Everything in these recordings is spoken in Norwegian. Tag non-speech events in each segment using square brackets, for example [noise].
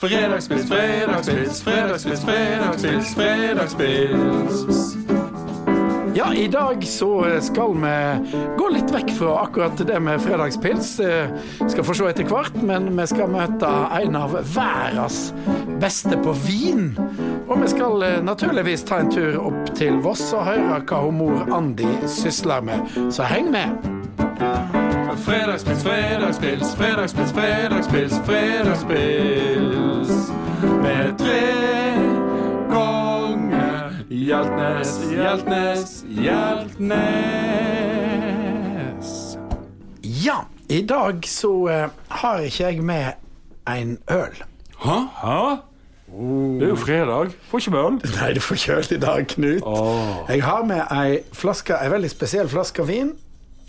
Fredagspils, fredagspils, fredagspils, fredagspils, fredagspils. Ja, i dag så skal vi gå litt vekk fra akkurat det med fredagspils. Eh, Skal få se etter hvert, men vi skal møte en av verdens beste på vin. Og vi skal eh, naturligvis ta en tur opp til Voss og høre hva hun mor Andi sysler med. Så heng med. Fredagspils, fredagspils, fredagspils, fredagspils, fredagspils. Med tre ganger Hjeltnes, Hjeltnes, Hjeltnes. Ja, i dag så eh, har ikke jeg med en øl. Hæ? Hæ? Det er jo fredag. Får ikke med øl. Nei, du får ikke øl i dag, Knut. Jeg har med ei flaske, ei veldig spesiell flaske vin.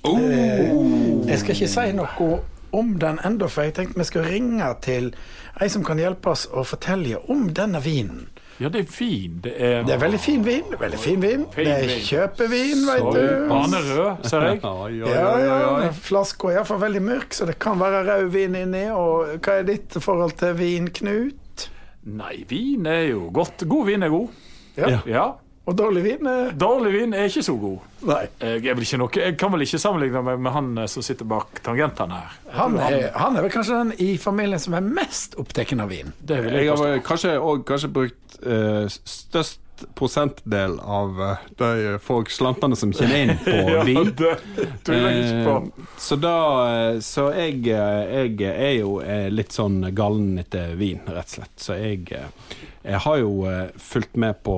Eh, Jeg skal ikke si noe om den ennå, for jeg tenkte vi skal ringe til ei som kan hjelpe oss å fortelle om denne vinen. Ja, det er fin. Det er, Det er veldig fin vin. veldig fin vin. Fin Det er vin. kjøpevin, vet du. Banerød, ser jeg. [laughs] Ja, ja, ja. Flaska er iallfall veldig mørk, så det kan være rød vin inni. Og hva er ditt forhold til vin, Knut? Nei, vin er jo godt. God vin er god. Ja. Ja. Og dårlig vin? er- Dårlig vin er ikke så god. Nei. Jeg, er vel ikke noe, jeg kan vel ikke sammenligne meg med han eh, som sitter bak tangentene her. Han er, han er vel kanskje den i familien som er mest opptatt av vin. Det vil Jeg jeg har vel kanskje, og kanskje brukt uh, størst prosentdel av eh, de folk slantene som kommer inn på [laughs] vin. det du jeg på. Eh, så da eh, Så jeg, eh, jeg er jo eh, litt sånn gallen etter vin, rett og slett. Så jeg, eh, jeg har jo eh, fulgt med på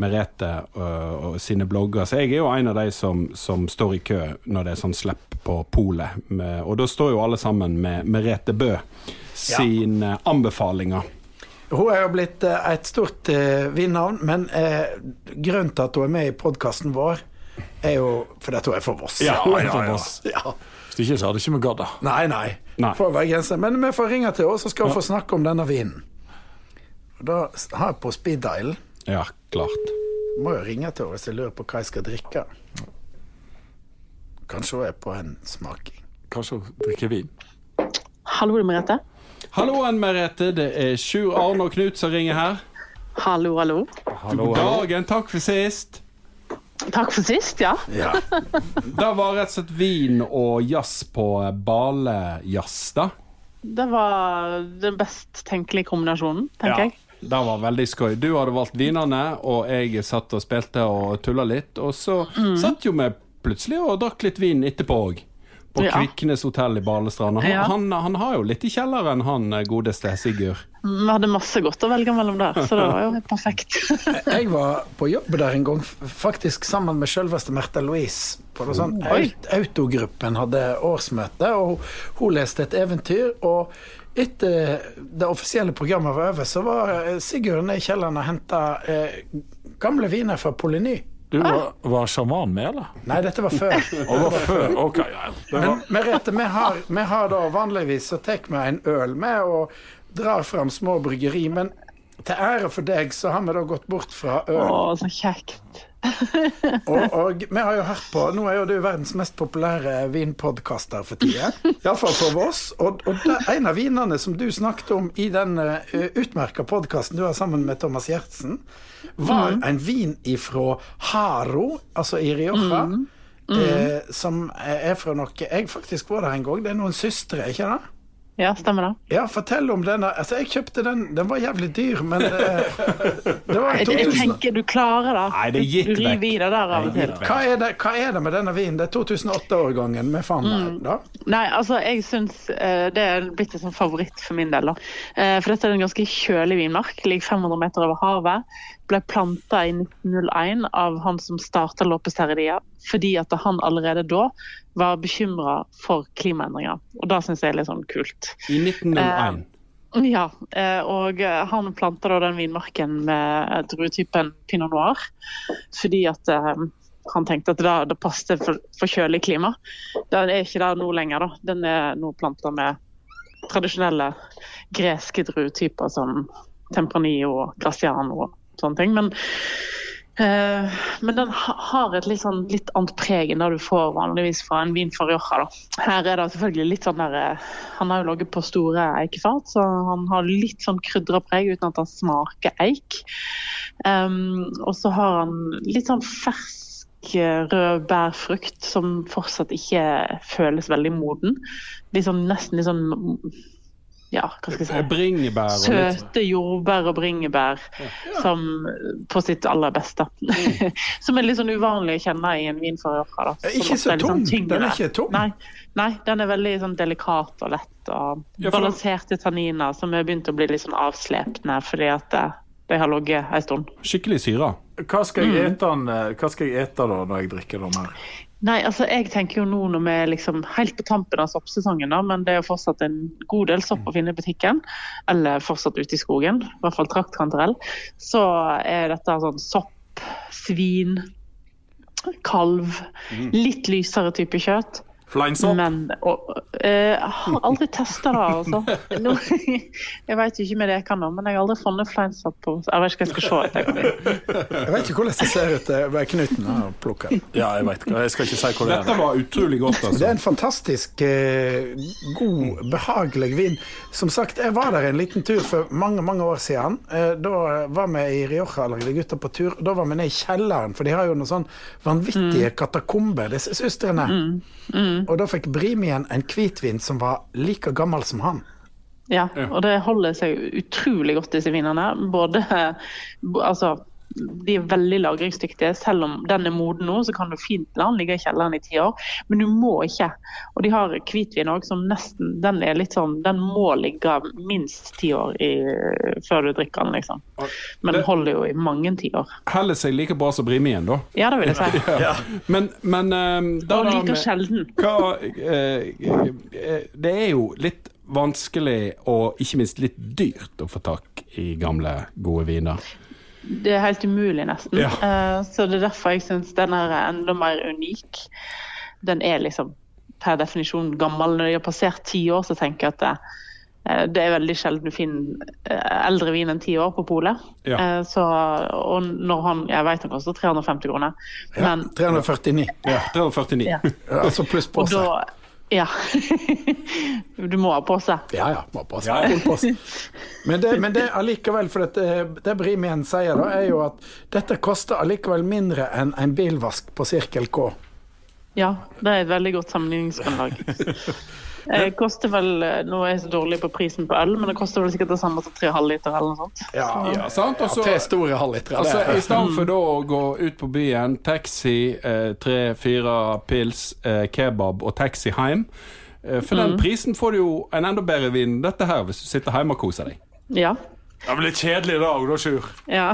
Merete og, og sine blogger, så jeg er jo en av de som, som står i kø når det er sånn slipp på polet. Og da står jo alle sammen med Merete Bø sine anbefalinger. Hun er jo blitt eh, et stort uh, vinnavn, men uh, grunnen til at hun er med i podkasten vår, er jo fordi hun er for Voss. Ja, Hun er ja, ja. Voss. Ja. Hvis ikke så hadde ikke vi gadd det. Nei, nei. Nei. Får være grenser. Men vi får ringe til henne, så skal hun få snakke om denne vinen. Og Da har jeg på speed dial. Ja, klart. Må jo ringe til henne hvis jeg lurer på hva jeg skal drikke. Kanskje hun er på en smaking. Kanskje hun drikker vin. Hallo, det er Merete. Halloen, Merete. Det er Sjur Arne og Knut som ringer her. Hallo, hallo. God dagen, takk for sist. Takk for sist, ja. Ja. Det var rett og slett vin og jazz på balejazz, da. Det var den best tenkelige kombinasjonen, tenker jeg. Det var veldig skøy. Du hadde valgt vinene, og jeg satt og spilte og tulla litt. Og så Mm. satt jo vi plutselig og drakk litt vin etterpå òg. På Ja. Kviknes hotell i Balestrand. Han, Ja. han, han har jo litt i kjelleren, han eh, godeste Sigurd. Vi hadde masse godt å velge mellom der, så det var jo helt perfekt. [laughs] Jeg var på jobb der en gang, faktisk sammen med selveste Märtha Louise. På noe sånt. Autogruppen hadde årsmøte, og hun leste et eventyr. Og etter det offisielle programmet var over, så var eh, Sigurd nede i kjelleren og henta eh, gamle viner fra Polyny. Du var, var sjaman med, eller? Nei, dette var før. Og var før? Ok, ja. Var, Men Merete, vi har, vi har da vanligvis så tar vi en øl med og drar fram små bryggeri, men til ære for deg så har vi da gått bort fra øl. Å, så kjekt. Og, og vi har jo hørt på Nå er jo du verdens mest populære vinpodkaster for tida. [laughs] Iallfall for oss. Og, og det, en av vinene som du snakket om i den uh, utmerka podkasten du har sammen med Thomas Gjertsen, var en vin ifra Haro, altså i Rioja. Eh, som er fra noe Jeg faktisk var der en gang. Det er noen søstre, ikke det? Ja, stemmer det. Ja, fortell om denne. Altså, jeg kjøpte den. Den var jævlig dyr, men det, det var 2000 jeg tenker du klarer det. Nei, det er gitt Du vekk. river i det der av og til. hva er, det, hva er det med denne vinen? Det er 2008-årgangen med fant mm. da. Nei, altså jeg syns eh, det er blitt en sånn favoritt for min del. da. Eh, for dette er en ganske kjølig vinmark. Ligger 500 meter over havet. Ble planta i 1901 av han som starta Lopez Herredia, fordi at han allerede da var bekymra for klimaendringer. Og det syns jeg er litt sånn kult. I 1901. Ja, eh, og eh, han planta da den vinmarken med druetypen pinot noir, fordi at eh, han tenkte at det, det passet for, for kjølig klima. Den er ikke der nå lenger, da. Den er nå planta med tradisjonelle greske druetyper som Tempranillo og Graciano og sånne ting. Men uh, men den har et litt, sånn, litt annet preg enn det du får vanligvis fra en vin fra Rioja. Da. Her er det selvfølgelig litt sånn der eh, Han har jo ligget på store eikefat, så han har litt sånn krydra preg uten at han smaker eik. Um, og så har han litt sånn fersk eh, rød bærfrukt som fortsatt ikke føles veldig moden. Sånn, nesten sånn Ja, hva skal jeg si? Bringebær og litt Søte jordbær og bringebær som på sitt aller beste. [laughs] som er litt sånn uvanlig å kjenne i en vin fra. Eh, ikke så tung! sånn tung. Den er ikke tung. Nei, nei, den er veldig sånn delikat og lett. Og Ja, for- balanserte tanniner som er begynt å bli litt sånn avslepne fordi at eh, de har ligget en stund. Skikkelig syre. Hva skal Mm. jeg ete, eh, jeg ete da når jeg drikker den her? Nei, altså jeg tenker jo nå når vi er liksom helt på tampen av soppsesongen, da, men det er jo fortsatt en god del sopp å finne i butikken, eller fortsatt ute i skogen, i hvert fall traktkantarell, så er dette sånn sopp, svin, kalv, litt lysere type kjøtt. Fleinsopp? Men og, eh, Jeg har aldri testa det, altså. Nå, [laughs] jeg vet jo ikke med det jeg kan nå, men jeg har aldri funnet fleinsopp på Jeg vet ikke hva jeg skal se etter. Jeg vet ikke hvordan det ser ut ved Knuten. her, plukker. Ja, jeg vet ikke. Jeg skal ikke si hvor det Dette er. var utrolig godt, Det er altså. en fantastisk eh, god, behagelig vin. Som sagt, jeg var der en liten tur for mange mange år siden. Eh, da var vi i Rioja allerede, gutta på tur. Da var vi nede i kjelleren, for de har jo noen sånn vanvittige katakomber, disse søstrene. Og da fikk Brimien en hvitvin som var like gammel som han. Ja, og det holder seg utrolig godt, disse vinene. Både Altså, de er veldig lagringsdyktige. Selv om den er moden nå, så kan du fint la den ligge i kjelleren i ti år. Men du må ikke. Og de har hvitvin òg som nesten Den er litt sånn Den må ligge minst ti år i, før du drikker den, liksom. Men den holder jo i mange tiår. Heller seg like bra som Brimien, da. Ja, det vil jeg si. [laughs] Men, men ehm, da Og like sjelden. hva, eh, eh, Det er jo litt vanskelig og ikke minst litt dyrt å få tak i gamle, gode viner. Det er helt umulig, nesten. Ja. Eh, så det er derfor jeg syns den er enda mer unik. Den er liksom per definisjon gammel. Når de har passert ti år, så tenker jeg at det, eh, det er veldig sjelden du finner eh, eldre vin enn ti år på polet. Ja. Eh, så, og når han Jeg vet han koster 350 kroner, Ja, 349. Ja, 349. ja. [laughs] Altså pluss pose. Ja. [laughs] du må ha på seg. Ja ja, må på seg. Men det, men det allikevel, for det, det Brimien sier da, er jo at dette koster allikevel mindre enn en bilvask på Sirkel K. Ja, det er et veldig godt sammenligningsgrunnlag. [laughs] Det koster vel, Nå er jeg så dårlig på prisen på øl, men det koster vel sikkert det samme som 3,5 liter eller noe sånt. Ja, Ja, sant? Også, ja, tre store halvlitere. Altså, I stedet for da å gå ut på byen, taxi, eh, tre-fire pils, eh, kebab og taxi hjem eh, For den prisen får du jo en enda bedre vin dette her hvis du sitter hjemme og koser deg. Ja. Det blir kjedelig i dag, da, Sjur. ja.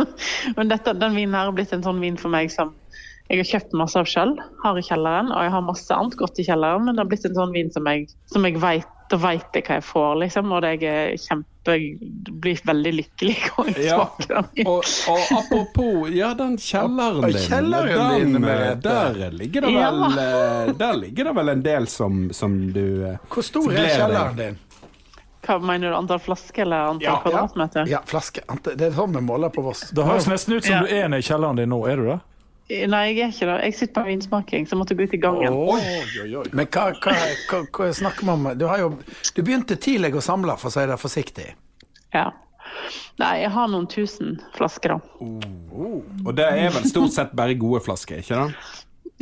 [laughs] Men dette, den vinen her har blitt en sånn vin for meg som jeg har kjøpt masse av sjøl, har i kjelleren. Og jeg har masse annet godt i kjelleren, men det har blitt en sånn vin som jeg, som jeg vet Da veit jeg hva jeg får, liksom. Og jeg er kjempe blir veldig lykkelig når jeg Ja. smaker den. Og, og apropos, ja, den kjelleren din, kjelleren din, den, eh, der, ligger det Ja. vel, eh, der ligger det vel en del som, som du eh, Hvor stor er kjelleren din? Hva mener du, antall flasker eller antall Ja. kvadratmeter? Ja, flaske. Det er sånn vi måler på Voss. Det høres nesten ut som Ja. du er nede i kjelleren din nå, er du det? Nei, jeg er ikke det. Jeg sitter på vinsmaking, så jeg måtte gå ut i gangen. Men hva, hva, hva, hva snakker vi om? Du, har jo, du begynte tidlig å samle, for å si det forsiktig. Ja. Nei, jeg har noen tusen flasker, da. Og det er vel stort sett bare gode flasker, ikke det?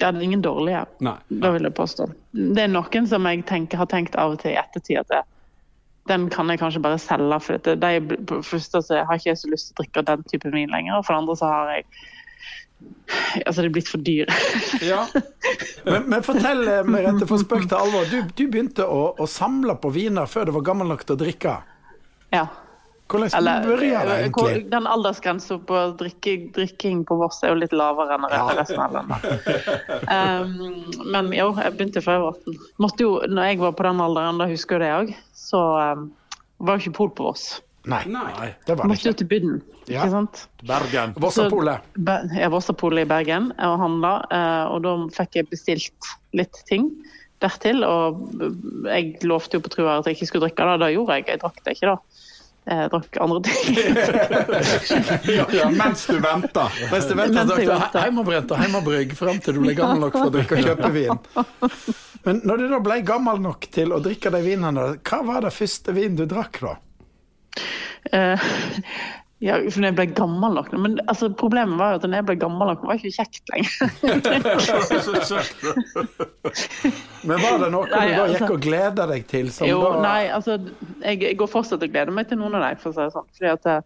Ja, det er ingen dårlige. Nei. Det vil jeg påstå. Det er noen som jeg tenker, har tenkt av og til i ettertid at det, den kan jeg kanskje bare selge. For det, de, for det første så har ikke jeg så lyst til å drikke den typen vin lenger. Og for det andre så har jeg Altså, det er blitt for dyr. [laughs] Ja. Men, men fortell, eh, Merete, for spøk til alvor. Du, du begynte å, å samle på viner før du var gammel nok til å drikke. ja. Hvordan Eller begynte det eh, egentlig? den aldersgrensa på drikke, drikking på Voss er jo litt lavere enn Ja. resten av landet. Um, men jo, jeg begynte før jeg var 18. Måtte jo, når jeg var på den alderen, da husker jeg det òg, så um, var jo ikke pol på Voss. Nei, Nei. det var det ikke. Måtte til Budden, Ja. ikke sant. Bergen. Vossapolet. Ja, Jeg var også polet i Bergen og handla, eh, og da fikk jeg bestilt litt ting dertil. Og jeg lovte jo på trua at jeg ikke skulle drikke det, det gjorde jeg. Jeg drakk det ikke da. Jeg drakk andre ting. [laughs] Ja, mens du venta. Mens du venta, drakk du hjemmebrent og hjemmebrygg fram til du ble gammel nok for å drikke og kjøpe vin. Men når du da ble gammel nok til å drikke de vinene, hva var det første vin du drakk da? Eh, [laughs] ja, for når jeg ble gammel nok Men altså, problemet var jo at når jeg ble gammel nok, var ikke kjekt lenger. [laughs] Men var det noe Nei, du da altså- gikk og gleda deg til? Som Jo, da, nei, altså, jeg, jeg går fortsatt og gleder meg til noen av dem, for å si det sånn. Fordi at eh,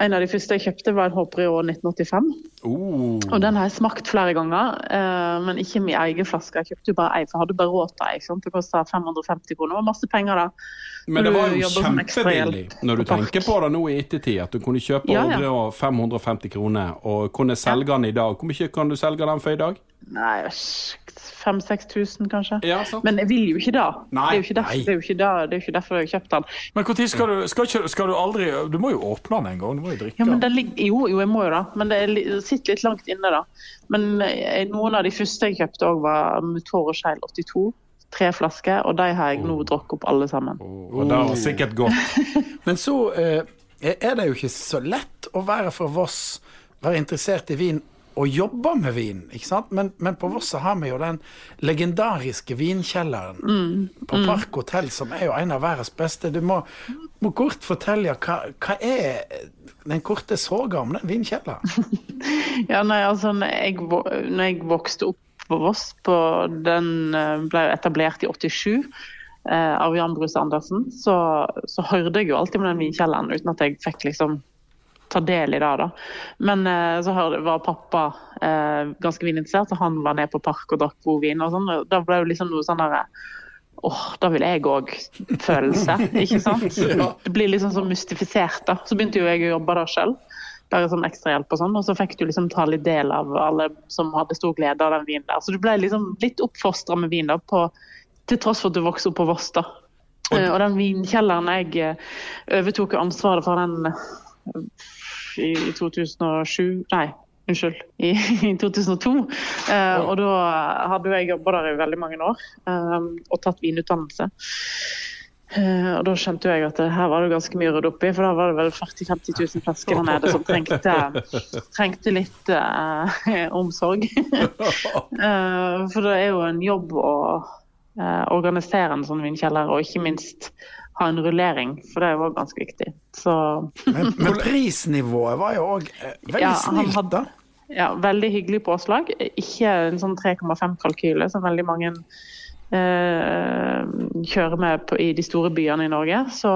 en av de første jeg kjøpte, var en Håper i år 1985. Oh. Og den har jeg smakt flere ganger, eh, men ikke min egen flaske. Jeg kjøpte jo bare ei, for jeg hadde bare råd til ei. sant? Det kosta 550 kroner. Det var masse penger da. Men det var jo kjempebillig når du tenker på det nå i ettertid, at du kunne kjøpe Ja, ja. 550 kroner, og kunne selge den i dag. Hvor mye kan du selge den for i dag? Nei, 5000-6000 kanskje. Ja. Men jeg vil jo ikke det. Nei, det, er jo ikke derfor, det, er jo ikke det, er jo ikke derfor jeg har kjøpt den. Men når skal du skal, ikke, skal du aldri Du må jo åpne den en gang. Du må jo drikke Ja, men den. jo, jo, jeg må jo det, men det er sitter litt langt inne. da. Men eh, noen av de første jeg kjøpte òg var Mutor og Skeil 82. Tre flasker, og de har jeg nå drukket opp alle sammen. Og det var sikkert godt. [laughs] Men så eh, er det jo ikke så lett å være fra Voss, være interessert i vin og jobber med vin. ikke sant? Men, men på Voss har vi jo den legendariske vinkjelleren på Park hotell, som er jo en av verdens beste. Du må, må kort fortelle hva, hva er den korte soga om den vinkjelleren? [laughs] Ja, nei, altså, når jeg, når jeg vokste opp på Voss, på, den eh, ble etablert i 87 eh, av Jan Bruse Andersen, så, så hørte jeg jo alltid om den vinkjelleren uten at jeg fikk liksom ta del i det. da. Men eh, så var pappa eh, ganske vininteressert, så han var ned på park og drakk god vin. og sånn. og Da ble det liksom noe sånn derre Åh, da vil jeg òg følelse, ikke sant? [laughs] Det blir liksom så mystifisert, da. Så begynte jo jeg å jobbe der sjøl bare som ekstrahjelp og sånn, og så fikk du liksom ta litt del av alle som hadde stor glede av den vinen der. Så du ble liksom litt oppfostra med vin da, på, til tross for at du vokste opp på Voss da. Eh, Og den vinkjelleren jeg eh, overtok ansvaret for den i 2007, nei, unnskyld, i, [laughs] i 2002. Eh, og da hadde jeg jobba der i veldig mange år eh, og tatt vinutdannelse. Eh, og da skjønte jeg at det, her var det ganske mye å rydde opp i, for da var det vel 40 000-50 000 flasker der nede som trengte, trengte litt eh, [laughs] omsorg. [laughs] For det er jo en jobb å organisere en sånn vinkjeller, og ikke minst ha en rullering, for det er jo ganske viktig. Så Men, men prisnivået var jo òg veldig Ja, snilt, da. ja, veldig hyggelig påslag. Ikke en sånn 3,5-kalkyle som veldig mange eh, kjører med på, i de store byene i Norge. Så,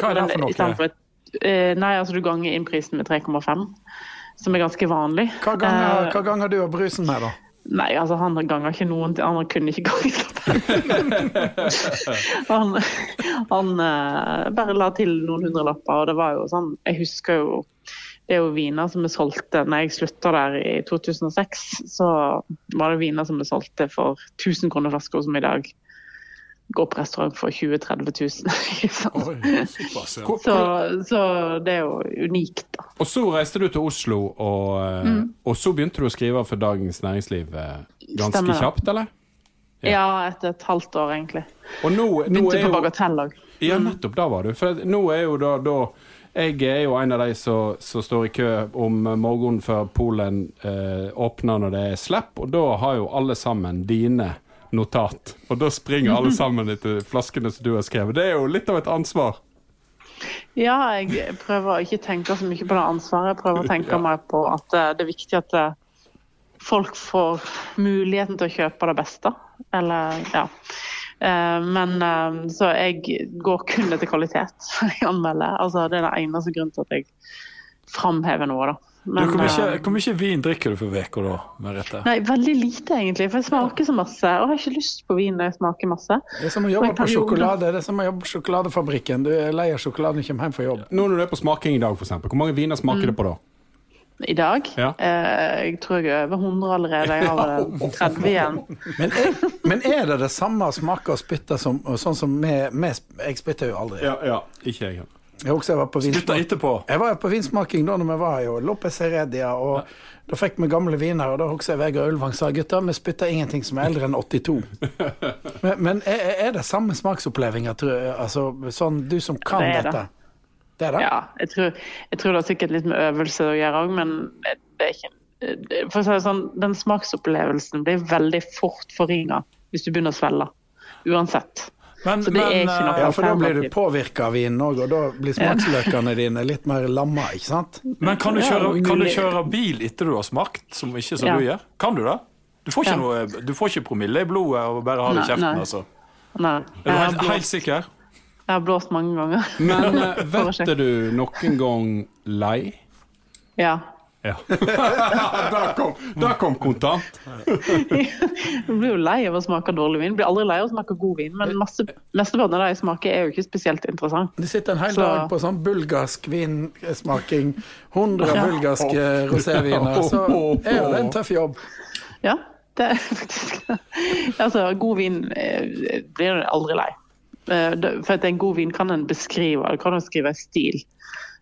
Hva er det for noe? For et- eh, nei, altså du ganger inn prisen med 3,5, som er ganske vanlig. Hva ganger, Eh, hva ganger du har brusen med, da? Nei, altså han ganga ikke noen Han kunne ikke gange Han, han eh, bare la til noen hundrelapper, og det var jo sånn Jeg husker jo det er jo viner som er solgte Når jeg slutta der i 2006, så var det viner som er solgte for 1000 kroner flaska, som i dag går på restaurant for 20 000-30 000. ikke sant? Oi, såpass, ja. Så, så det er jo unikt, da. Og så reiste du til Oslo, og, eh, Mm. og så begynte du å skrive for Dagens Næringsliv eh, ganske Stemmer kjapt, eller? Ja. Ja, etter et halvt år, egentlig. Og nå, nå Begynte er på jo Bagatell òg. Ja, nettopp, da var du. For nå er jo da, da Jeg er jo en av de som som står i kø om morgenen før Polen eh, åpner når det er slipp, og da har jo alle sammen dine notat. Og da springer alle [laughs] sammen etter flaskene som du har skrevet. Det er jo litt av et ansvar. Ja, jeg prøver å ikke tenke så mye på det ansvaret. Jeg prøver å tenke meg på at eh, det er viktig at eh, folk får muligheten til å kjøpe det beste. Eller, ja. Eh, Men så jeg går kun etter kvalitet [laughs] jeg anmelder. Altså, det er den eneste grunnen til at jeg framhever noe, da. Du, Men, hvor, mye, eh, hvor mye vin drikker du for uka da, Merete? Nei, veldig lite egentlig, for jeg smaker så masse. Og jeg har ikke lyst på vin når jeg smaker masse. Det er som å jobbe på sjokolade. Det er som å jobbe på sjokoladefabrikken. Du er lei av sjokoladen og kommer hjem fra jobb. Nå når du er på smaking i dag, f.eks., hvor mange viner smaker det på da? I dag. Ja. Eh, jeg tror jeg er over 100 allerede. Jeg har vel 30 igjen. Men er, men er det det samme å smake og spytte som sånn som med, med Jeg spytter jo aldri. Ja, ja. Ikke jeg. Jeg også, jeg var på etterpå. Jeg var på vinsmaking da når vi var jo Lopez Heredia, og da fikk vi gamle viner. Og da husker jeg Vegard Ulvang sa gutta, vi spytter ingenting som er eldre enn 82. [laughs] Men, men er, er det samme smaksopplevelser, tror jeg? Altså, sånn, du som kan Det dette? Det er det? Ja, jeg tror, jeg tror det har sikkert litt med øvelse å gjøre òg, men det er ikke For å si det sånn, den smaksopplevelsen blir veldig fort forringa hvis du begynner å svelge. Uansett. Men, Så det er ikke noe eh, Ja, for da blir du påvirka av vinen òg, og da blir smaksløkene dine litt mer lamma, ikke sant? men kan du, kjøre, kan du kjøre bil etter du har smakt, som ikke som Ja. du gjør? Kan du det? Du får ikke, Ja. noe, du får ikke promille i blodet og bare har det i kjeften, nei. altså. Nei. Er du helt, helt sikker? jeg har blåst mange ganger. Men eh, [laughs] vet du noen gang lei? Ja. Ja. [laughs] da, kom, da kom kontant. [laughs] Du blir jo lei av å smake dårlig vin. Blir aldri lei av å smake god vin, men masse, mesteparten av det jeg smaker, er jo ikke spesielt interessant. Det sitter en hel Så- dag på sånn bulgarsk vinsmaking. 100 bulgarske roséviner. Så er jo det en tøff jobb. Ja, det er [laughs] faktisk Altså, god vin eh, blir du aldri lei. Eh, For at en god vin kan en beskrive, du kan jo skrive stil.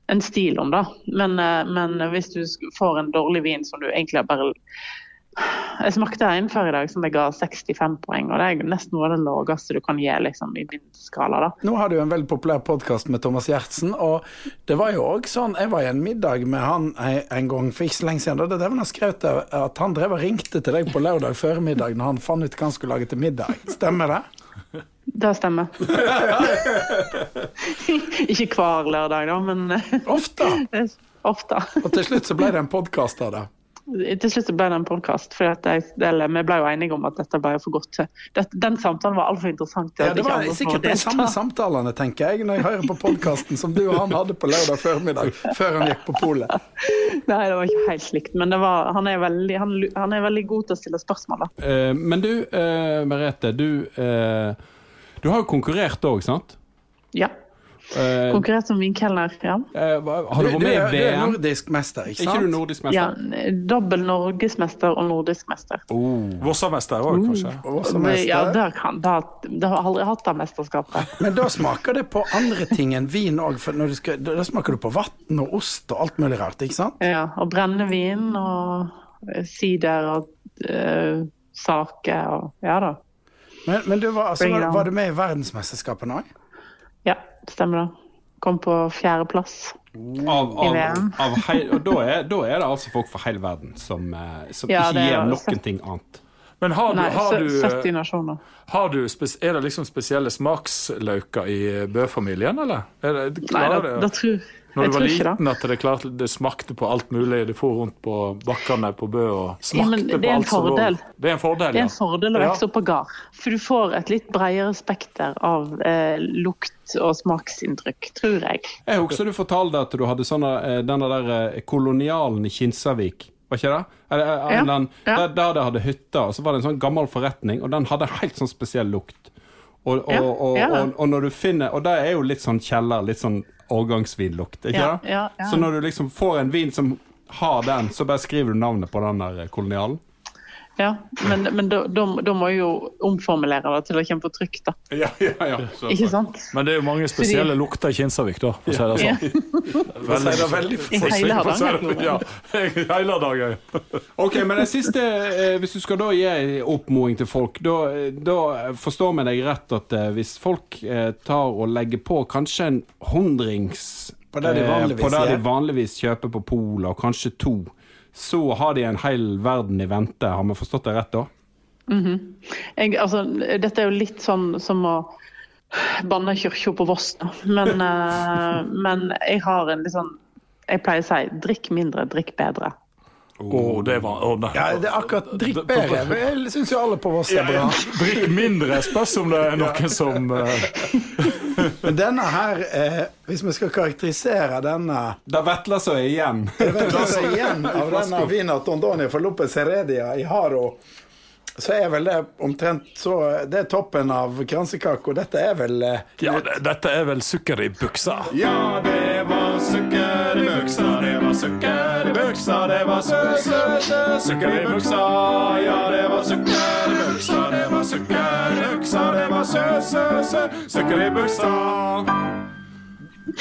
En stil om det. Men, eh, men hvis du får en dårlig vin som du egentlig har bare Jeg smakte en før i dag som jeg ga 65 poeng, og det er nesten noe av det laveste du kan gi liksom, i min skala. da. Nå har du en veldig populær podkast med Thomas Gjertsen, og det var jo òg sånn Jeg var i en middag med han en, gang for ikke så lenge siden, og det drev han og skrøt av at han drev og ringte til deg på lørdag formiddag når han fant ut hva han skulle lage til middag. Stemmer det? Det stemmer. [laughs] [laughs] Ikke hver lørdag, da, men Ofte. [laughs] ofte. Og til slutt så ble det en podkast av det. Til slutt så ble det en podkast, for jeg, eller, vi ble jo enige om at dette ble for godt til Den samtalen var altfor interessant Ja, det var sikkert de samme samtalene, tenker jeg, når jeg hører på podkasten som du og han hadde på lørdag formiddag, før han gikk på polet. Nei, det var ikke helt slikt, men det var, han, er veldig, han, han er veldig god til å stille spørsmål. da. Eh, men du, eh, Merete, du, eh, du har jo konkurrert òg, sant? Ja. Eh, Konkurrert som vinkelner, ja. Uh, har du vært med i VM? du er nordisk mester, ikke sant? ikke du nordisk mester? ja? Dobbel norgesmester og nordisk mester. Oh. Vossamester òg, kanskje? Uh. Ja, det, kan, da, da har jeg aldri hatt det mesterskapet. Men da smaker det på andre ting enn vin òg, for når du skal, da smaker du på vann og ost og alt mulig rart, ikke sant? Ja, og brennevin og eh, sider og uh, saker og Ja da. Men, men du var, altså, var, var du med i verdensmesterskapene òg? Ja, stemmer det. Kom på fjerdeplass. Av, I av, VM. av hei, og da er, da er det altså folk fra hele verden som, eh, som Ja, ikke gjør noen ting annet. Men har du, Nei, har du, 70 nasjoner. har du Er det liksom spesielle smaksløker i Bø-familien, eller? Er det, Nei, da det, tror, Når du var liten, at det, klart, det smakte på alt mulig? Du for rundt på bakkene på Bø og smakte ja, på alt som lå. Det er en fordel, Det er en fordel å vokse opp på gard. For du får et litt bredere spekter av eh, lukt- og smaksinntrykk, tror jeg. Jeg husker du fortalte at du hadde sånne, eh, denne der eh, kolonialen i Kinsarvik. Var ikke det? Eller, eh, Ja. Der, der det hadde hytter. og så var det en sånn gammel forretning, og den hadde en helt sånn spesiell lukt. Og, og, Ja, ja. og, og når du finner Og det er jo litt sånn kjeller, litt sånn årgangsvinlukt, ikke det? Så når du liksom får en vin som har den, så bare skriver du navnet på den der kolonialen. Ja, Men, men da, må jeg jo omformulere det til å komme på trykk, da. [laughs] Ja, ja, ja. Så- Ikke sant? Men det er jo mange spesielle lukter i Kinsarvik, da, for å si det sånn. [laughs] Si det veldig I hele Hardanger. Ja, hele dagen. [laughs] Ok, men det siste, eh, hvis du skal da gi en oppmoding til folk, da, da forstår vi deg rett at eh, hvis folk eh, tar og legger på kanskje en hundrings På det de vanligvis på det de vanligvis kjøper på Pola, og kanskje to, så har de en hel verden i vente. Har vi forstått det rett da? Jeg, altså, dette er jo litt sånn som å banne kirka på Voss. Men, [laughs] eh, men jeg har en litt sånn Jeg pleier å si drikk mindre, drikk bedre. Å, det var oh, nei. Ja, det er akkurat drikk bedre. Jeg syns jo alle på Voss er bra. Drikk mindre. Spørs om det er noen som uh... [laughs] Men denne her, eh, hvis vi skal karakterisere denne Det vetler seg igjen. Det vetler seg igjen av [laughs] denne Vina Tondonia for Lopez Heredia i Haro, så er vel det omtrent så Det er toppen av kransekaka. Dette er vel eh, Ja, det, dette er vel sukker i buksa. Ja, det var sukker i buksa, det sukker i buksa, det var sø, sø, sø, sukker i buksa. Ja, det var sukker i buksa, det var sukker i buksa, det var sukker i buksa.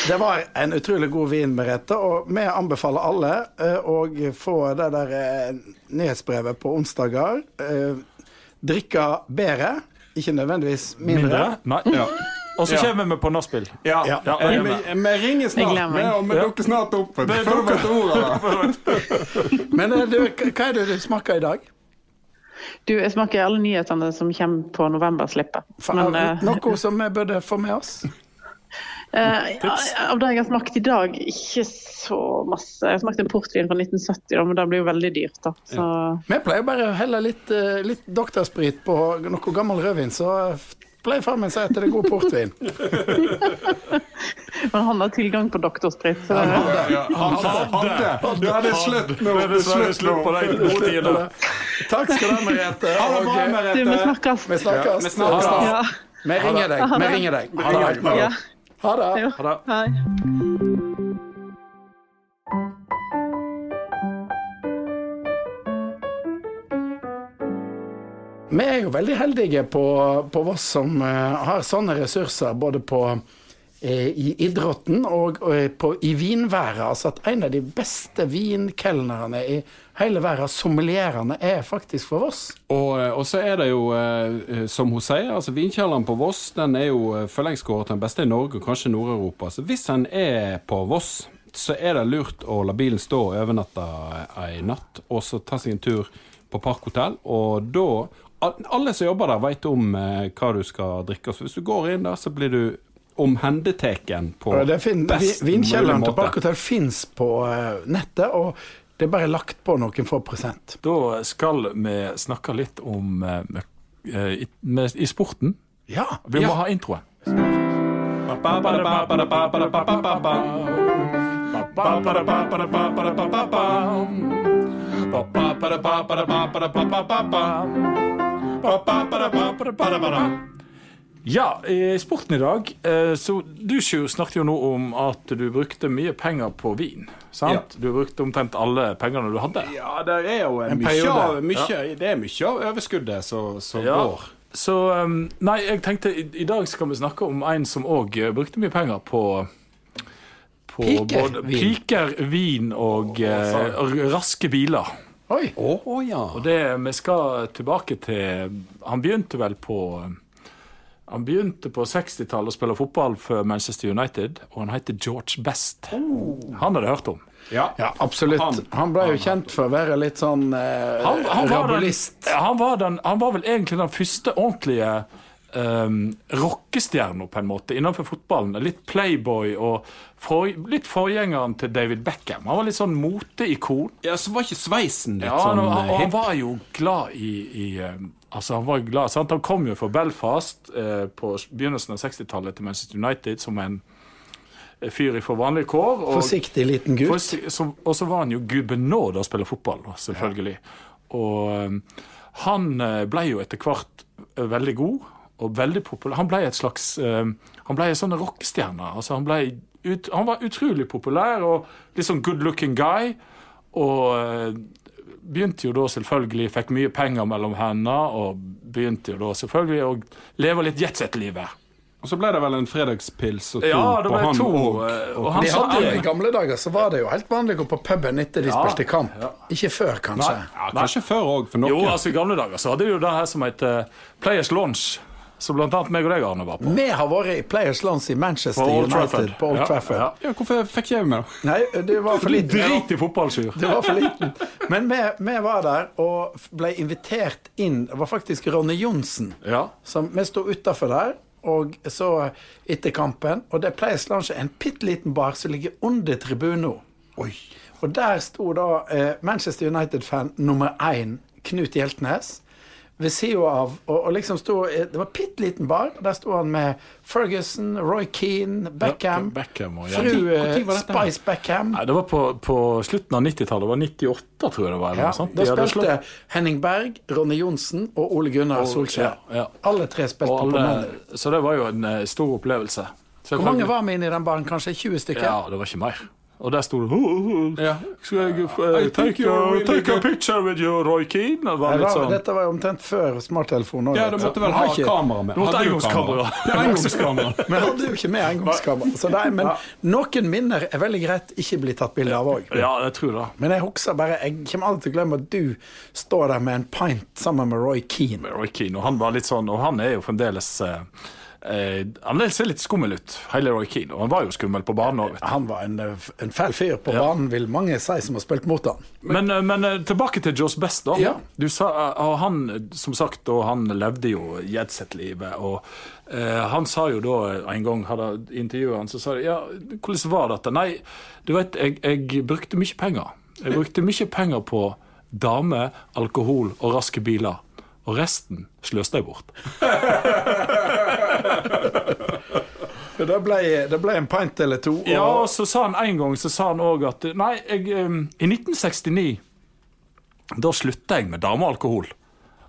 Det var en utrolig god vin, Merete, og vi anbefaler alle eh, å få det der eh, nyhetsbrevet på onsdager. Eh, drikke bedre, ikke nødvendigvis mindre. Mindre? Nei. Ja. Og så kommer vi på nachspiel. Ja. Ja. Ja, Eh, Vi vi ringer snart, vi, og vi Ja. dukker snart opp. [laughs] Men eh, du, hva er det du smaker i dag? Du, jeg smaker alle nyhetene som kommer på novemberslippet. Men eh, Noe som vi burde få med oss? [laughs] Uh, av det jeg har smakt i dag, ikke så masse. Jeg smakte en portvin fra 1970, da, men det blir jo veldig dyrt. da. Så Vi pleier bare å helle litt, litt doktorsprit på noe gammel rødvin, så pleier far min å si at det er god portvin. [laughs] Men han har tilgang på doktorsprit. Så det, Ja, Han hadde. Ja, det er slutt nå. Det er dessverre slutt på de gode tidene. Takk skal du ha, Merete. Ha det bra, eh, Merete. du, vi snakkes. Vi snakkes. vi snakkes. Ja. Vi ringer deg. Vi ringer deg. Ha det. ja. Ha det. Ha det. Vi er jo veldig heldige på, på Voss som eh, har sånne ressurser både på eh, i idretten og, og på, i vinværet. Altså at en av de beste vinkelnerne i hele verden, sommelierene, er faktisk fra Voss. Og, eh, og så er det jo, eh, som hun sier, altså vinkjelleren på Voss den er jo eh, for lengst kåret den beste i Norge, og kanskje Nord-Europa. Så hvis en er på Voss, så er det lurt å la bilen stå og overnatte ei natt, og så ta seg en tur på Parkhotell. Og da Alle som jobber der, vet om eh, hva du skal drikke. Så hvis du går inn der, så blir du omhendeteken på ja, fin, best mulig til. Parkhotell fins på eh, nettet, og det er bare lagt på noen få prosent. Da skal vi snakke litt om eh, eh, i, med, i sporten. Ja. Vi må Ja. ha introen. Ja, i sporten i dag eh, Så du Sjur, snakket jo nå om at du brukte mye penger på vin. Sant? Du brukte omtrent alle pengene du hadde. Ja, det er jo En mye, mye, det er mye av overskuddet som som Ja. går. Så um, Nei, jeg tenkte i, i dag skal vi snakke om en som òg brukte mye penger på på Piker både vin. piker, vin og, og, og raske biler. Oi. Oh, ja. Og det vi skal tilbake til Han begynte vel på Han begynte på 60-tallet å spille fotball for Manchester United, og han heter George Best. Han hadde hørt om. Ja. Ja, absolutt. Han- Han ble jo kjent for å være litt sånn eh, Han, han, var, den, han, var den, han var vel egentlig den første ordentlige um, rockestjerna, på en måte, innenfor fotballen. Litt playboy og for, litt forgjengeren til David Beckham. Han var litt sånn moteikon. ja, så var ikke sveisen litt Ja, sånn han, og, eh, han var jo glad i, i um, Altså, han var glad, sant? Han kom jo fra Belfast eh, på begynnelsen av 60-tallet til Manchester United som en eh, fyr fra vanlige kår. Og, Forsiktig liten gutt. for, så, og så var han jo gubbenåd å spille fotball, selvfølgelig. selvfølgelig. Og um, han eh, ble jo etter hvert eh, veldig god og veldig populær. Han ble et slags uh, Han ble en sånn rockestjerne. Altså, han, ut, han var utrolig populær og litt sånn good looking guy. Og uh, begynte jo da selvfølgelig Fikk mye penger mellom hendene og begynte jo da selvfølgelig å leve litt jetset-livet. Og så ble det vel en fredagspils og to Ja, det på ble han to. og, eh, og og han De hadde. I gamle dager så var det jo helt vanlig å gå på puben etter de Ja, spilte kamp. ja. Ikke før, kanskje. ja, Kanskje før òg, for noen. Jo, altså I gamle dager så hadde de jo det her som heter Players Launch, som annet meg og deg, Arne, var på. Vi har vært i Players Lounge i Manchester På Old United Trafford. på Old Ja, Trafford. ja. Ja, hvorfor fikk jeg med, da? Nei, det var for liten. [laughs] Drit i fotballsjur. Det var for liten. Men vi, vi var der og ble invitert inn. Det var faktisk Ronny Johnsen. Ja. som vi sto utafor der og så etter kampen. Og det Players Lounge er en bitte liten bar som ligger under tribunen. Og der sto da eh, Manchester United-fan nummer én, Knut Hjeltnes, ved sida av og, og liksom sto, eh, Det var bitte liten bar. Der sto han med Ferguson, Roy Keane, Beckham, Ja, Beckham og- fru Hvor eh? Spice Beckham. Nei, det var på, på slutten av 90-tallet. Det var 98, tror jeg det var. Eller Ja, da spilte slått- Henning Berg, Ronny Johnsen og Ole Gunnar Solskjær. ja, ja. Alle tre spilte på alle, Så det var jo en eh, stor opplevelse. Hvor mange var vi inne i den baren? Kanskje 20 stykker? Ja, det var ikke mer. Og der sto det «Ho, ho, ho. Ja. I uh, take, a, take a picture with you, Roy Keane? Det var litt sånn Dette var jo omtrent før smarttelefonen. Ja, du måtte vel ha kamera med. Du måtte Hadde du engangskamera. kamera? Ja, engangskamera. Vi hadde jo ikke med engangskamera. Er- Men noen minner er veldig greit ikke bli tatt bilde av òg. Ja, jeg tror det. Men jeg husker bare Jeg kommer aldri til å glemme at du står der med en pint sammen med Roy Keane. med Roy Keane. Og han var litt sånn, og han er jo fremdeles eh, eh, Han ser litt skummel ut, hele Roy Keane. Og han var jo skummel på banen òg. Han var en, eh, en fæl fyr på banen, vil mange si, som har spilt mot han. Men, eh, men eh, tilbake til Joss Best, da. Ja. Du sa, eh, og han, som sagt, og han levde jo jetset-livet. Og eh, han sa jo da en gang, hadde intervjuet han, så sa de ja, hvordan var dette? Nei, du vet, jeg, jeg brukte mye penger. Jeg brukte mye penger på damer, alkohol og raske biler. Og resten sløste jeg bort. [laughs] Det ble, det ble en pint eller to. Og, Ja, og så sa han en gang så sa han også at Nei, jeg, i 1969 da slutta jeg med damealkohol.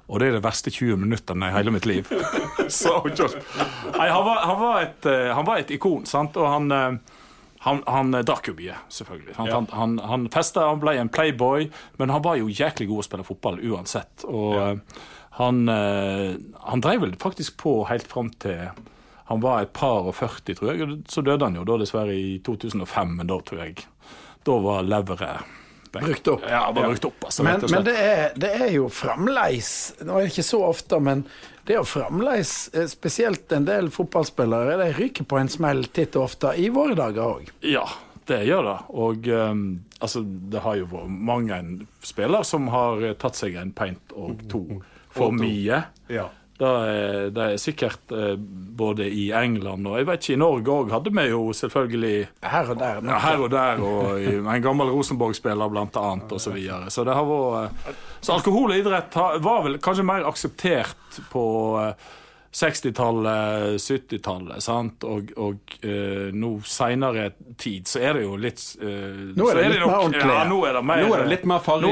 Og det er det verste 20 minuttene i hele mitt liv. [laughs] så, nei, han, var, han, var et, eh, han var et ikon, sant? og han, eh, han, han drakk jo mye, selvfølgelig. Han, Han, han, han festa, han ble en playboy, men han var jo jæklig god å spille fotball uansett. Og ja. han, eh, han drev vel faktisk på helt fram til han var et par og 40, tror jeg. Så døde han jo da dessverre i 2005, men da tror jeg Da var leveret vekk. Brukt opp. Ja, var brukt opp, altså, men men det, er, det er jo fremleis Nå er det ikke så ofte, men det er jo fremleis eh, spesielt en del fotballspillere. De ryker på en smell titt og ofte, i våre dager òg. Ja, det gjør det. Og um, altså, det har jo vært mange spillere som har eh, tatt seg en pint og to for mye. Ja. Det er, det er sikkert eh, både i England og jeg vet ikke, i Norge òg hadde vi jo selvfølgelig Her og der. ja, her og der, og en gammel Rosenborg-spiller blant annet, og så videre. Så det har vært eh, Så alkohol og idrett var vel kanskje mer akseptert på eh, 60-tallet, 70-tallet, sant, og, og uh, nå seinere tid så er det jo litt uh, Nå er det litt mer ordentlig. Ja, nå er det mer, Nå er det litt mer Farris,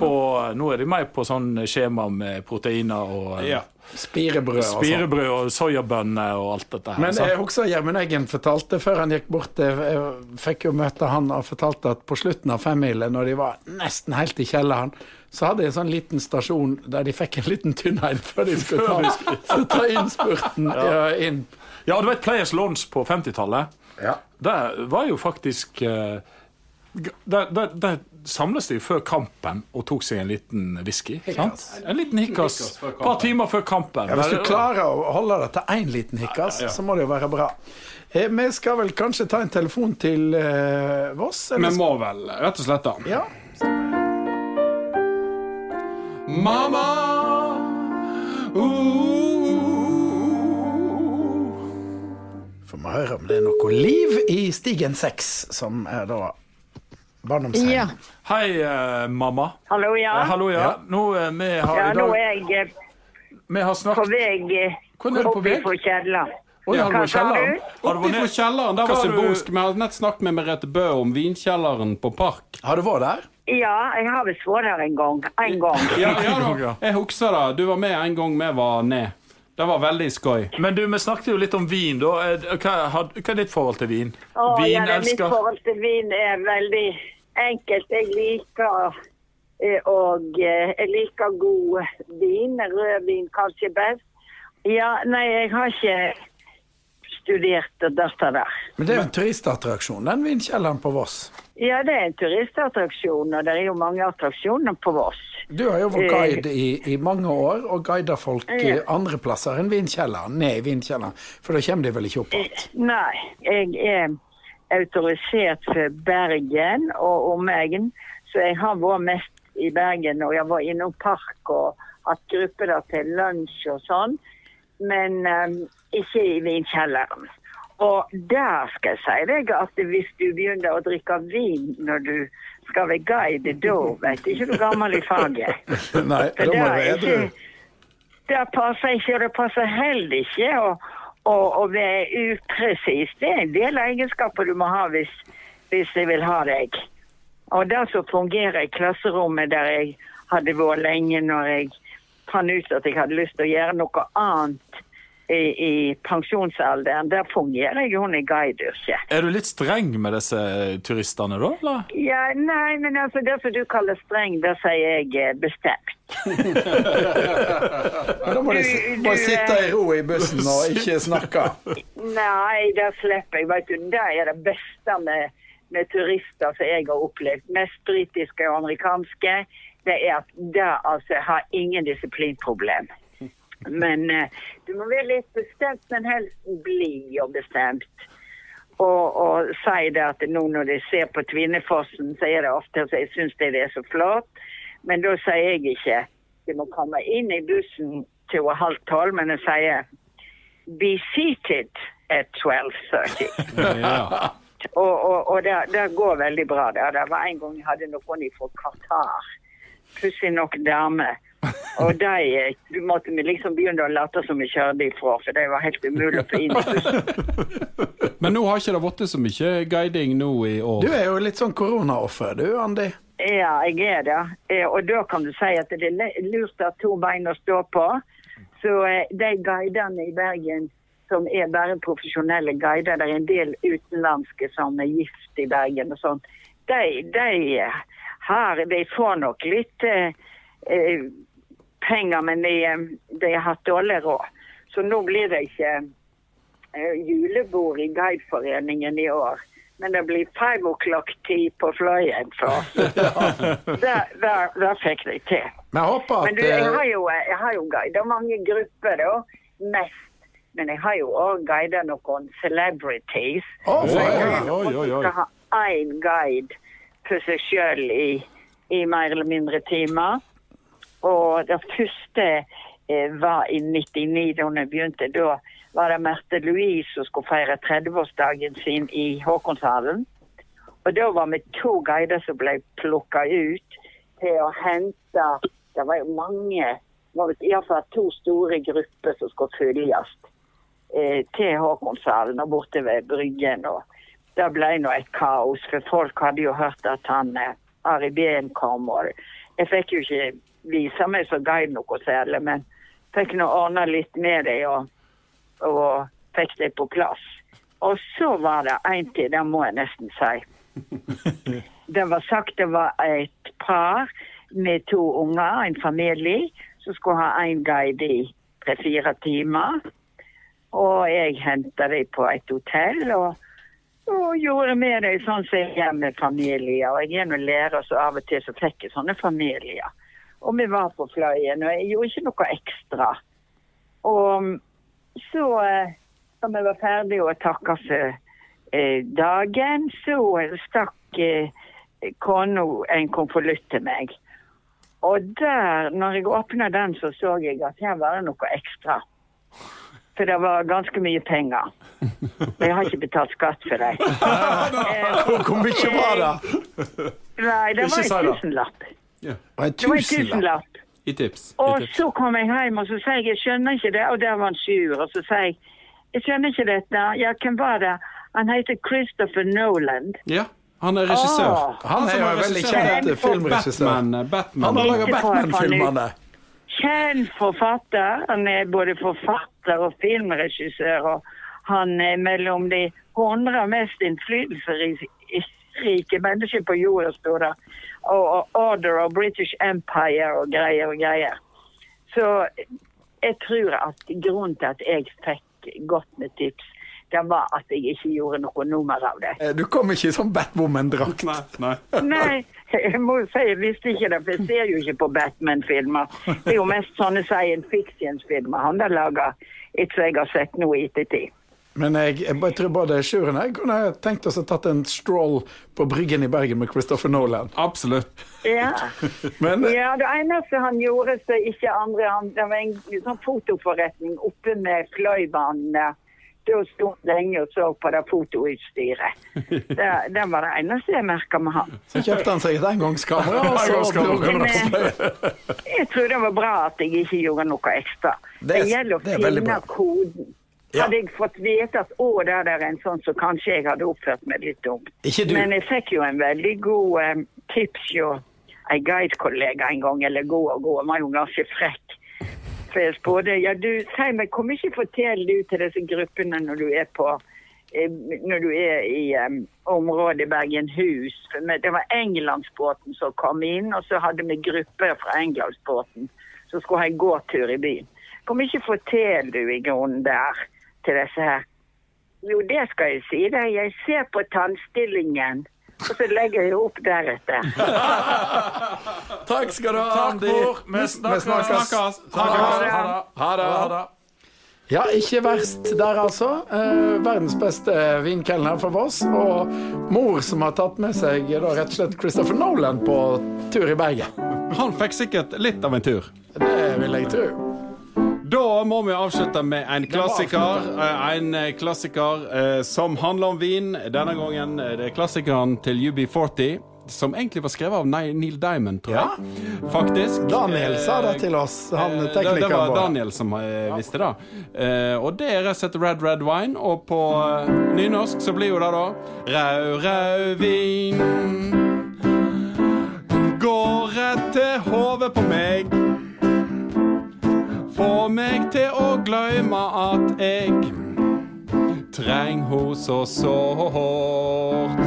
Nå er de er mer på, sånn skjema med proteiner og eh, Ja. Spirebrød sånn. spirebrød og soyabønner og alt dette her. Men jeg husker Gjermund Eggen fortalte før han gikk bort Jeg jeg fikk jo møte han og fortalte at på slutten av femmila, når de var nesten helt i kjelleren, så hadde de en sånn liten stasjon der de fikk en liten tynn en før de skulle ta, [laughs] så ta innspurten ja, inn. Ja, du vet Players Launch på 50-tallet? Ja. Det var jo faktisk det der, der samles de før kampen og tok seg en liten whisky. Sant? En liten hikkas et par timer før kampen. Ja, hvis du klarer å holde det til én liten hikkas, så må det jo være bra. Eh, vi skal vel kanskje ta en telefon til eh, Voss? Vi må vel rett og slett da. Ja. Mamma! Får vi høre om det er noe liv i Stigen 6, som er da barndomshjem. Ja. Hei, uh, mamma. Hallo, ja. Eh, hallo, ja. Ja. Nå, uh, vi har Ja, i nå er jeg eh, Vi har på vei Hvor er du på vei? fra kjelleren. Oi, har du Hva sa du? Oppi for kjelleren, der var symbolsk. Vi har nett snakket med Merete Bø om vinkjelleren på Park. Har du vært der? Ja, jeg har visst vært der en gang. En gang. Ja, ja, [laughs] Ja. da. Jeg husker det. Du var med en gang vi var ned. Det var veldig skøy. Men du, vi snakket jo litt om vin, da. Eh, Hva, hva er ditt forhold til vin? Å, ja, det, mitt forhold til vin er veldig enkelt. Jeg liker eh, og eh, jeg liker god vin. Rødvin kanskje best. Ja, nei, jeg har ikke studert dette der. Men det er jo en turistattraksjon, den vindkjelleren på Voss. Ja, det er en turistattraksjon, og det er jo mange attraksjoner på Voss. Du har jo vært guide i, i mange år, og guida folk ja. andre plasser enn vindkjelleren, Ned i vindkjelleren, for da kommer de vel ikke opp igjen? Nei, jeg er autorisert for Bergen og omegn, så jeg har vært mest i Bergen, og jeg var innom park og hatt grupper der til lunsj og sånn, men um, ikke i vinkjelleren. Og der skal jeg si deg at hvis du begynner å drikke vin når du skal være guide, da vet ikke du gammel i faget. [laughs] Nei, da må du være. Det passer ikke, og det passer heller ikke å, å, å være upresis. Det er en del egenskaper du må ha hvis, hvis jeg vil ha deg. Og det som fungerer i klasserommet der jeg hadde vært lenge når jeg fant ut at jeg hadde lyst til å gjøre noe annet i, i pensjonsalderen, der fungerer jeg jo i guideyrket. Er du litt streng med disse turistene, da? eller? Ja, nei, men altså det som du kaller streng, det sier jeg eh, bestemt. [laughs] Men da må de, Du- må de sitte eh, i ro i bussen og ikke snakke. Nei, det slipper jeg. Vet du, det er det beste med, med turister som jeg har opplevd. Mest britiske og amerikanske. Det er at det altså har ingen disiplinproblem. Men eh, du må være litt bestemt, men helst blid og bestemt. Og, og si det at nå når de ser på Tvinnefossen, så er det ofte at jeg syns det er så flott. Men da sier jeg ikke de må komme inn i bussen til halv tolv, men jeg sier be seated at 12.30. [laughs] Ja. Og, og, og det, det går veldig bra. Det, det var en gang jeg hadde noen fra Qatar. Plutselig nok damer. Og de eh, du måtte vi liksom begynne å late som vi kjørte ifra, for det var helt umulig å få inn i bussen. [laughs] Men nå har ikke det blitt så mye guiding nå i år. Du er jo litt sånn koronaoffer, du, Andi. Ja, jeg er det. Eh, Og da kan du si at det er lurt å ha to bein å stå på. Så eh, de guidene i Bergen som er bare profesjonelle guider, det er en del utenlandske som er gift i Bergen og sånn, de, de, har, de får nok litt eh, eh, penger, men de, eh, de har hatt dårlig råd. Så nå blir det ikke eh, julebord i Guideforeningen i år. Men det blir five o'clock-tid på Fløyen for oss. [laughs] Da fikk de til. Men jeg håper Men at du, jeg eh, har jo, jeg har jo guider mange grupper, da. Mest. Men jeg har jo òg guidet noen celebrities. Å, Så jeg har oi, oi, oi. skal ha én guide for seg sjøl i, i mer eller mindre timer. Og det første eh, var i 99, da hun begynte. Da var det Merte Louise som skulle feire 30-årsdagen sin i Håkonshallen. Og da var vi to guider som ble plukka ut til å hente Det var jo mange, iallfall to store grupper som skulle følges eh, til Håkonshallen og borte ved Bryggen. og Det ble nå et kaos, for folk hadde jo hørt at han eh, Ari Behn kom. og Jeg fikk jo ikke vise meg som guide noe særlig, men fikk nå ordna litt med det og, og fikk det på plass. Og så var det en til, det må jeg nesten si. [laughs] Det var sagt det var et par med to unger, en familie, som skulle ha en guide i tre-fire timer. Og jeg henta dem på et hotell og, og gjorde med det sånn som jeg er med familier. Og jeg er nå lærer, så av og til så fikk jeg sånne familier. Og vi var på Fløyen, og jeg gjorde ikke noe ekstra. Og så, eh, da vi var ferdige og takka for eh, dagen, så stakk eh, kona en konvolutt til meg. Og der, når jeg åpna den, så så jeg at her var det noe ekstra. For det var ganske mye penger. Jeg har ikke betalt skatt for dem. Eh, [laughs] Hvor mye var det? Nei, det var en tusenlapp. Ja. Det var en tusenlapp. I tips. Og så kom jeg hjem og så sa jeg, jeg skjønner ikke det, og der var han sur. Og så sa jeg, jeg skjønner ikke dette. Ja, hvem var det? Han heter Christopher Nolan. Ja, han er regissør. Oh, Han er jo veldig kjent filmregissør. Batman. eh, Batman. Han har laga Batman-filmene. Kjent forfatter. Han er både forfatter og filmregissør. Og han er mellom de 100 mest innflytelsesrike mennesker på jorda, sto det. Og, Order og British Empire og greier og greier. Så jeg tror at grunnen til at jeg fikk godt med tips, det var at jeg ikke gjorde noe nummer av det. Eh, Du kom ikke i sånn Batwoman-drakt. Nei, nei. Nei, [laughs] jeg må jo si jeg visste ikke det, for jeg ser jo ikke på Batman-filmer. Det er jo mest sånne science fiction-filmer han har laga, etter jeg har sett noe i ettertid. Men jeg, jeg tror både Sjuren og jeg kunne tenkt oss å tatt en stroll på Bryggen i Bergen med Christopher Nolan. Absolutt. Ja. [laughs] Men ja, det eneste han gjorde som ikke andre han, Det var en sånn fotoforretning oppe med Fløibanen der. Da sto han lenge og så på det fotoutstyret. [laughs] Det, det var det eneste jeg merka med han. så kjøpte han seg et engangskamera, og fløyen. Jeg tror det var bra at jeg ikke gjorde noe ekstra. Det Det, er- gjelder å det finne koden. Ja. Hadde jeg fått vite at å, der er en sånn, så kanskje jeg hadde oppført meg litt dumt. Ikke du. Men jeg fikk jo en veldig god um, tips jo en guidekollega en gang, eller god og god, han var jo ganske frekk. Jeg spurte ja du, si meg, kom ikke fortell du til disse gruppene når du er på eh, når du er i um, området Bergenhus. Det var Englandsbåten som kom inn, og så hadde vi grupper fra Englandsbåten som skulle ha en gåtur i byen. Kom ikke fortell du i grunnen der til disse her? Jo, det skal jeg si deg. Jeg ser på tannstillingen Og så legger jeg opp deretter. [laughs] Takk skal du ha, Takk, Andy. mor. Vi snakkes. snakkes. Ha det. Ha det. Ha det. Ja, ikke verst der, altså. Eh, verdens beste vinkelner for Voss. Og mor som har tatt med seg da, rett og slett Christopher Nolan på tur i Bergen. Han fikk sikkert litt av en tur. Det vil jeg tro. Da må vi avslutte med en klassiker. eh, En eh, klassiker eh, som handler om vin. Denne gangen det er klassikeren til UB40. Som egentlig var skrevet av Neil Diamond, tror jeg. Faktisk. Daniel sa det til oss, han teknikeren det, det var. Daniel som visste det. Og det er rett og slett Red Red Wine. Og på nynorsk så blir jo det da Rau, rau vin. Går rett til hodet på meg. Få meg til å gløyme at jeg treng ho så sårt.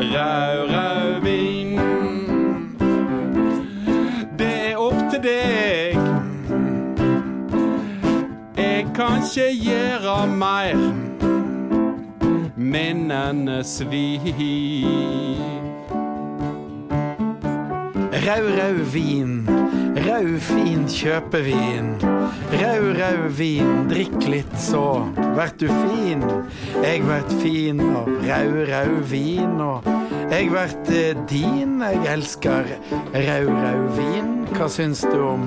Rau, rau vin. Det er opp til deg. Jeg kan ikke gjøre mer. Minnene svir. Rau, rau vin. Rau, fin kjøpevin. Rau, rau vin. Drikk litt, så vert du fin. Eg vert fin av rau, rau vin. Og eg vert eh, din. Eg elsker rau, rau vin. Hva syns du om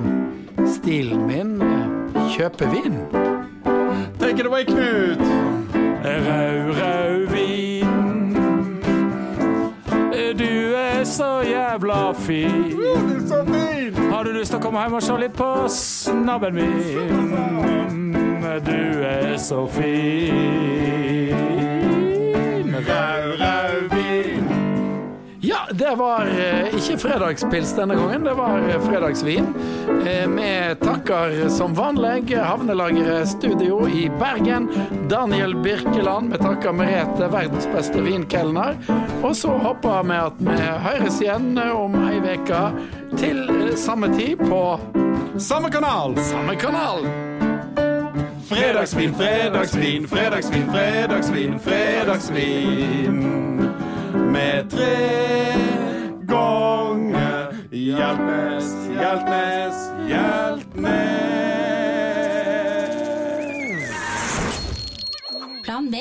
stilen min? Kjøpevin? Take it away, Knut. Rau, rau vin. Så jævla fin. Har du lyst til å komme hjem og se litt på snabben min? Du er så fin. Det var eh, ikke fredagspils denne gangen, det var eh, fredagsvin. Eh, Vi takker som vanlig Havnelageret Studio i Bergen, Daniel Birkeland. Vi takker Merete, verdens beste vinkelner. Og så håper vi at vi høres igjen om ei uke til samme tid på Samme kanal. samme kanal. Fredagsvin, fredagsvin, fredagsvin, fredagsvin, fredagsvin. Med tre ganger Hjeltnes, Hjeltnes, Hjeltnes. Plan B.